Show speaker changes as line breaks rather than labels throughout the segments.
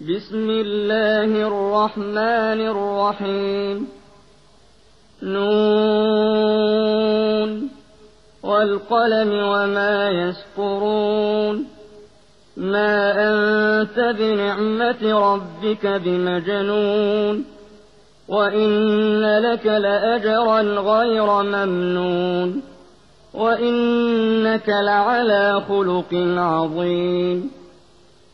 بسم الله الرحمن الرحيم. نون. والقلم وما يسطرون. ما أنت بنعمة ربك بمجنون. وإن لك لأجرا غير ممنون. وإنك لعلى خلق عظيم.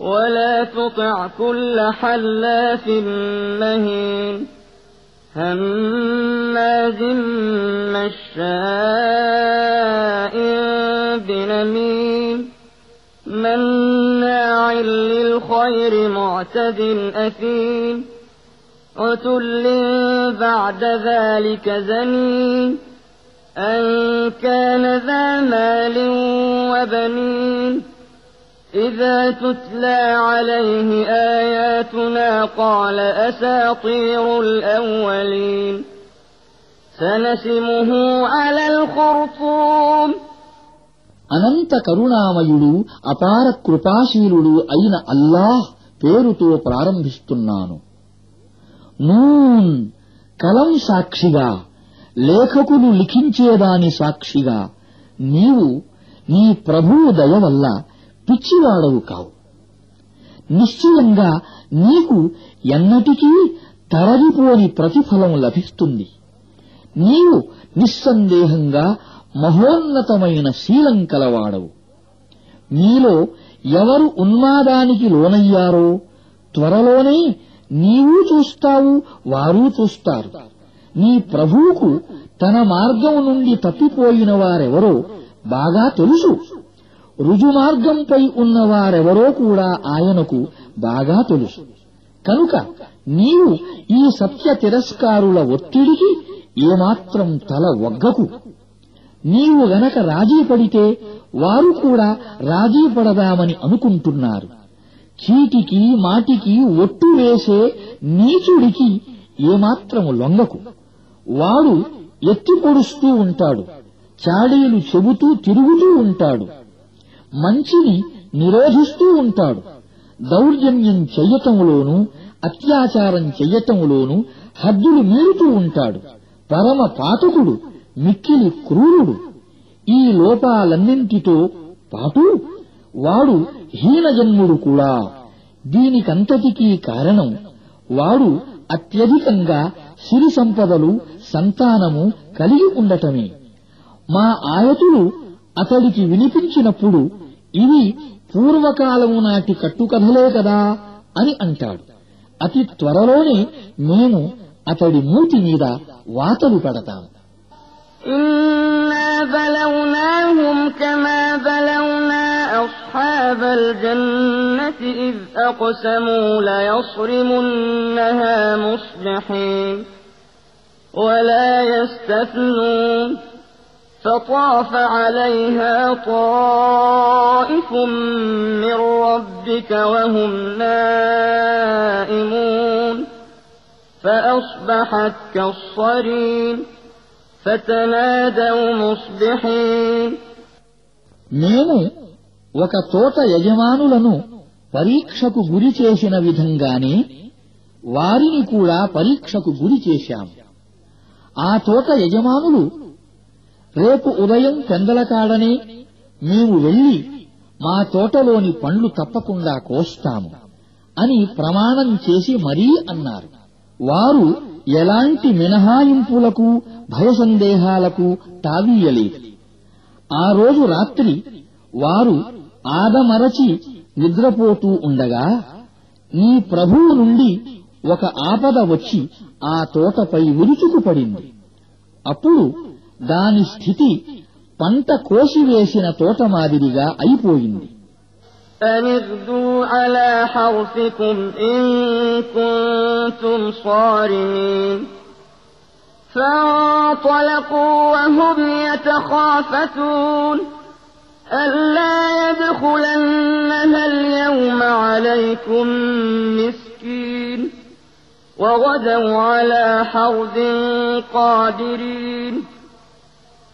ولا تطع كل حلاف مهين هماز مشاء بنميم مناع للخير معتد أثيم عتل بعد ذلك زنين أن كان ذا مال وبنين إذا تتلى عليه آياتنا قال أساطير الأولين سنسمه على الخرطوم
అనంత కరుణామయుడు అపార కృపాశీలుడు అయిన అల్లాహ్ పేరుతో ప్రారంభిస్తున్నాను నూన్ కలం సాక్షిగా లేఖకులు లిఖించేదాని సాక్షిగా నీవు నీ ప్రభువు దయ వల్ల పిచ్చివాడవు కావు. నిశ్చయంగా నీకు ఎన్నటికీ తరలిపోని ప్రతిఫలం లభిస్తుంది. నీవు నిస్సందేహంగా మహోన్నతమైన శీలం కలవాడవు. మీలో ఎవరు ఉన్మాదానికి లోనయ్యారో త్వరలోనే నీవు చూస్తావు వారూ చూస్తారు. నీ ప్రభువుకు తన మార్గం నుండి తప్పిపోయిన వారెవరో బాగా తెలుసు. రుజుమార్గంపై ఉన్నవారెవరో కూడా ఆయనకు బాగా తెలుసు. కనుక నీవు ఈ సత్య తిరస్కారుల ఒత్తిడికి ఏమాత్రం తల ఒగ్గకు. నీవు గనక రాజీ పడితే వారు కూడా రాజీ పడదామని అనుకుంటున్నారు. చీటికి మాటికి ఒట్టు వేసే నీచుడికి ఏమాత్రము లొంగకు. వాడు ఎత్తి పొడుస్తూ ఉంటాడు. చాడీలు చెబుతూ తిరుగుతూ ఉంటాడు. మంచిని నిరోధిస్తూ ఉంటాడు. దౌర్జన్యం చెయ్యటంలోనూ అత్యాచారం చెయ్యటంలోనూ హద్దులు మీరుతూ ఉంటాడు. పరమ పాతకుడు మిక్కిలి క్రూరుడు. ఈ లోపాలన్నింటితో పాటు వాడు హీనజన్ముడు కూడా. దీనికంతటికీ కారణం వాడు అత్యధికంగా సిరి సంపదలు సంతానము కలిగి ఉండటమే. మా ఆయతులు అతడికి వినిపించినప్పుడు ఇవి పూర్వకాలము నాటి కట్టుకథలే కదా అని అంటాడు అతి త్వరలోనే మేము అతడి మూతి మీద వాతలు పెడతాము
إنا بلوناهم كما بلونا أصحاب الجنة إذ أقسموا ليصرمنها مصبحين ولا يستثنون فطاف عليها طائف من ربك وهم نائمون فأصبحت كالصريم فتنادوا مصبحين
మేము ఒక తోట యజమానులను పరీక్షకు గురి చేసిన విధంగానే వారిని కూడా పరీక్షకు గురి చేశాం ఆ తోట యజమానులు రేపు ఉదయం పెందలకాడనే మేము వెళ్ళి మా తోటలోని పండ్లు తప్పకుండా కోస్తాము అని ప్రమాణం చేసి మరీ అన్నారు. వారు ఎలాంటి మినహాయింపులకు భయసందేహాలకు తావీయలేదు ఆ రోజు రాత్రి వారు ఆదమరచి నిద్రపోతూ ఉండగా నీ ప్రభువు నుండి ఒక ఆపద వచ్చి ఆ తోటపై విరుచుకుపడింది. అప్పుడు దాని స్థితి పంట కోసివేసిన తోట మాదిరిగా అయిపోయింది
أن اغدوا على حرثكم إن كنتم صارمين فانطلقوا وهم يتخافتون ألا يدخلنها اليوم عليكم مسكين وغدوا على حرد قادرين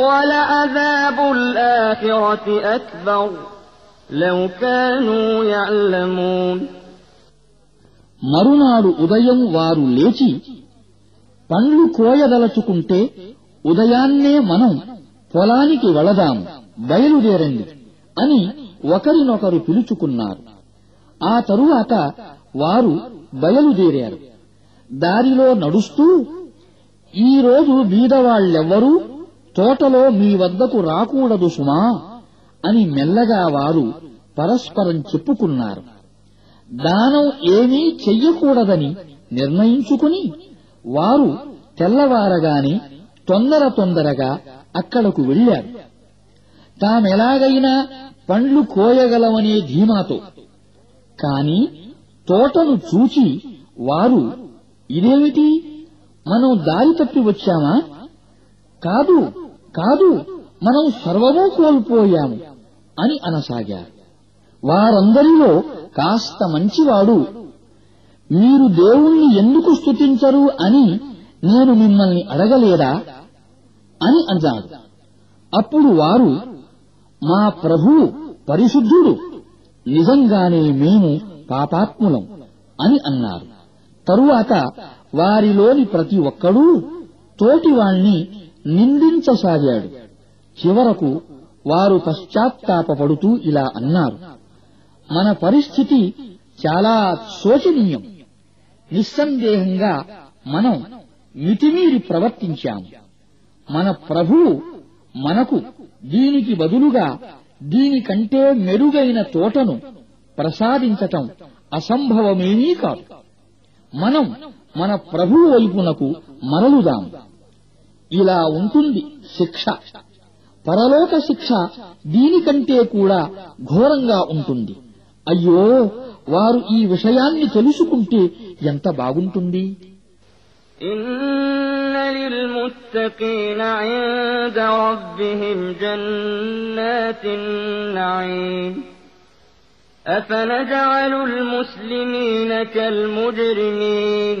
ولعذاب الآخرة أكبر لو كانوا يعلمون
మరునాడు ఉదయం వారు లేచి పండ్లు కోయదలచుకుంటే ఉదయాన్నే మనం పొలానికి వెళదాము బయలుదేరండి అని ఒకరినొకరు పిలుచుకున్నారు ఆ తరువాత వారు బయలుదేరారు దారిలో నడుస్తూ ఈ రోజు బీదవాళ్లెవ్వరూ తోటలో మీ వద్దకు రాకూడదు సుమా అని మెల్లగా వారు పరస్పరం చెప్పుకున్నారు. దానం ఏమీ చెయ్యకూడదని నిర్ణయించుకుని వారు తెల్లవారగానే తొందర తొందరగా అక్కడకు వెళ్ళారు తామెలాగైనా పండ్లు కోయగలమనే ధీమాతో. కాని తోటను చూచి వారు ఇదేమిటి? మనం దారి తప్పి వచ్చామా? కాదు కాదు మనం సర్వము కోల్పోయాము అని అనసాగారు. వారందరిలో కాస్త మంచివాడు మీరు దేవుణ్ణి ఎందుకు స్థుతించరు అని నేను మిమ్మల్ని అడగలేదా అని అన్నాడు అప్పుడు వారు మా ప్రభు పరిశుద్ధుడు నిజంగానే మేము పాపాత్ములం అని అన్నారు. తరువాత వారిలోని ప్రతి ఒక్కడూ తోటివాణ్ణి నిందించసాగాడు. చివరకు వారు పశ్చాత్తాపపడుతూ ఇలా అన్నారు మన పరిస్థితి చాలా శోచనీయం. నిస్సందేహంగా మనం మితిమీరి ప్రవర్తించాము. మన ప్రభువు మనకు దీనికి బదులుగా దీనికంటే మెరుగైన తోటను ప్రసాదించటం అసంభవమేమీ కాదు. మనం మన ప్రభువు వైపునకు మరలుదాము ఇలా ఉంటుంది శిక్ష పరలోక శిక్ష దీనికంటే కూడా ఘోరంగా ఉంటుంది అయ్యో వారు ఈ విషయాన్ని తెలుసుకుంటే ఎంత బాగుంటుంది
إن للمتقين عند ربهم جنات النعيم أفنجعل المسلمين كالمجرمين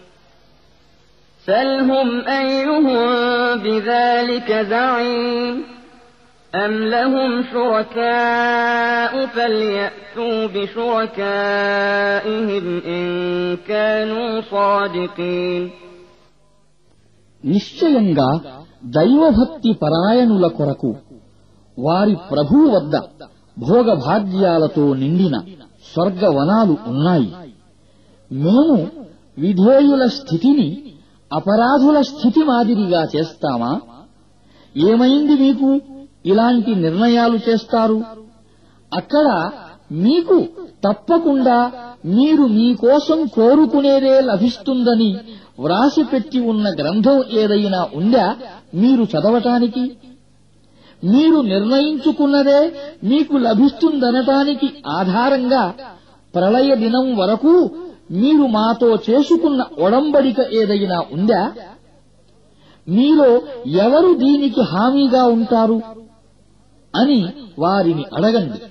سلهم أيهم بذلك زعيم أم لهم شركاء فليأتوا بشركائهم إن كانوا صادقين
నిశ్చయంగా దైవభక్తి పరాయణుల కొరకు వారి ప్రభువు వద్ద భోగభాగ్యాలతో నిండిన స్వర్గవనాలు ఉన్నాయి మేము విధేయుల స్థితిని అపరాధుల స్థితి మాదిరిగా చేస్తామా? ఏమైంది మీకు? ఇలాంటి నిర్ణయాలు చేస్తారు? అక్కడ మీకు తప్పకుండా మీరు మీకోసం కోరుకునేదే లభిస్తుందని వ్రాసిపెట్టి ఉన్న గ్రంథం ఏదైనా ఉందా మీరు చదవటానికి? మీరు నిర్ణయించుకున్నదే మీకు లభిస్తుందనటానికి ఆధారంగా ప్రళయ దినం వరకు మీరు మాతో చేసుకున్న ఒడంబడిక ఏదైనా ఉందా? మీలో ఎవరు దీనికి హామీగా ఉంటారు? అని వారిని అడగండి.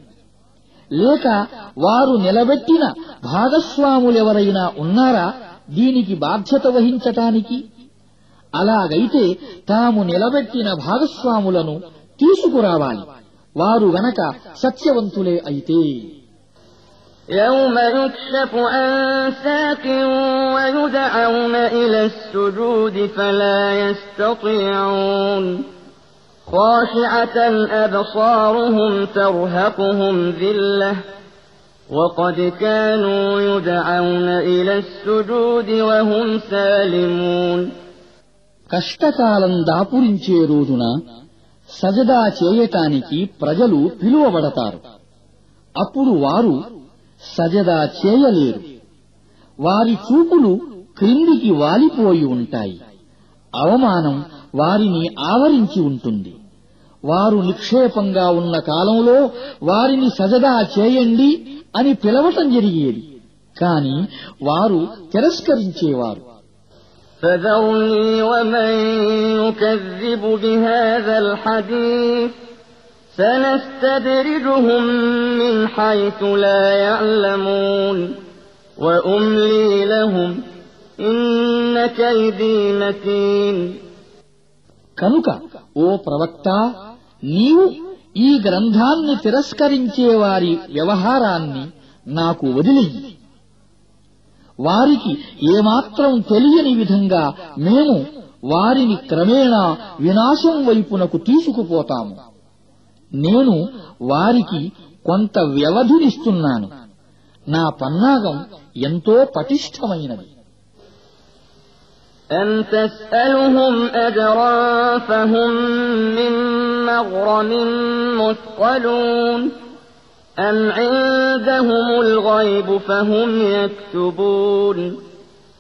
లేక వారు నిలబెట్టిన భాగస్వాములెవరైనా ఉన్నారా దీనికి బాధ్యత వహించటానికి? అలాగైతే తాము నిలబెట్టిన భాగస్వాములను తీసుకురావాలి. వారు గనక సత్యవంతులే అయితే.
يوم يكشف عن ساق ويدعون إلى السجود فلا يستطيعون خاشعة أبصارهم ترهقهم ذلة وقد كانوا يدعون إلى السجود وهم سالمون
కష్టకాలం దాపురించే రోజున సజదా చేయటానికి ప్రజలు పిలువబడతారు అప్పుడు వారు సజదా చేయలేరు వారి చూపులు క్రిందికి వాలిపోయి ఉంటాయి అవమానం వారిని ఆవరించి ఉంటుంది వారు నిక్షేపంగా ఉన్న కాలంలో వారిని సజదా చేయండి అని పిలవటం జరిగేది కాని వారు తిరస్కరించేవారు
فذرني ومن يكذب بهذا الحديث سنستدرجهم من حيث لا يعلمون وأملي لهم إن كيدي متين
కనుక ఓ ప్రవక్త నీవు ఈ గ్రంథాన్ని తిరస్కరించే వారి వ్యవహారాన్ని నాకు వదిలేయి వారికి ఏమాత్రం తెలియని విధంగా మేము వారిని క్రమేణా వినాశం వైపునకు తీసుకుపోతాము నేను వారికి కొంత వ్యవధినిస్తున్నాను నా పన్నాగం ఎంతో పటిష్టమైనది
أم تسألهم أجرا فهم من مغرم مثقلون أم عندهم الغيب فهم يكتبون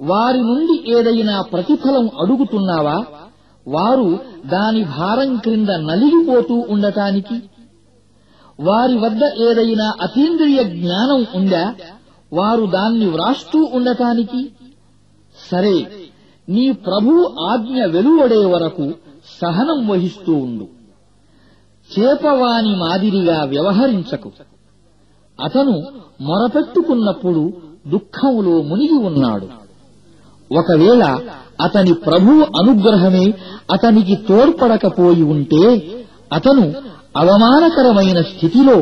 వారి నుండి ఏదైనా ప్రతిఫలం అడుగుతున్నావా? వారు దాని భారం క్రింద నలిగిపోతూ ఉండటానికి? వారి వద్ద ఏదైనా అతీంద్రియ జ్ఞానం ఉందా? వారు దాన్ని వ్రాస్తూ ఉండటానికి? సరే నీ ప్రభు ఆజ్ఞ వెలువడే వరకు సహనం వహిస్తూ ఉండు. చేపవాని మాదిరిగా వ్యవహరించకు. అతను మొరపెట్టుకున్నప్పుడు దుఃఖంలో మునిగి ఉన్నాడు. ఒకవేళ అతని ప్రభు అనుగ్రహమే అతనికి తోడ్పడకపోయి ఉంటే అతను అవమానకరమైన స్థితిలో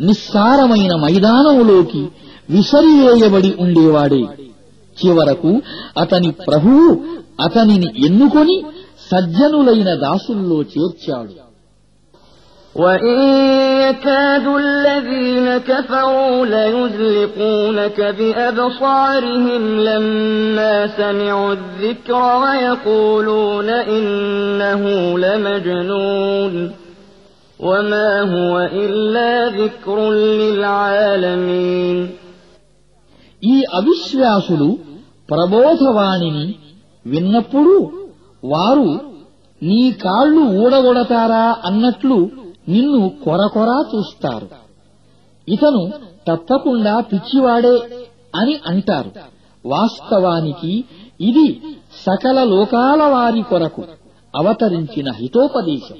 నిస్సారమైన మైదానములోకి విసరివేయబడి ఉండేవాడే చివరకు అతని ప్రభువు అతనిని ఎన్నుకొని సజ్జనులైన దాసుల్లో చేర్చాడు
وإن يكاد الذين كفروا ليزلقونك بأبصارهم لما سمعوا الذكر ويقولون إنه لمجنون وما هو إلا ذكر للعالمين
ఈ అవిశ్వాసులు ప్రబోధవాణిని విన్నప్పుడు వారు నీ కాళ్ళు ఊడగొడతారా అన్నట్లు నిన్ను కొరకొరా చూస్తారు. ఇతను తప్పకుండా పిచ్చివాడే అని అంటారు. వాస్తవానికి ఇది సకల లోకాల వారి కొరకు అవతరించిన హితోపదేశం.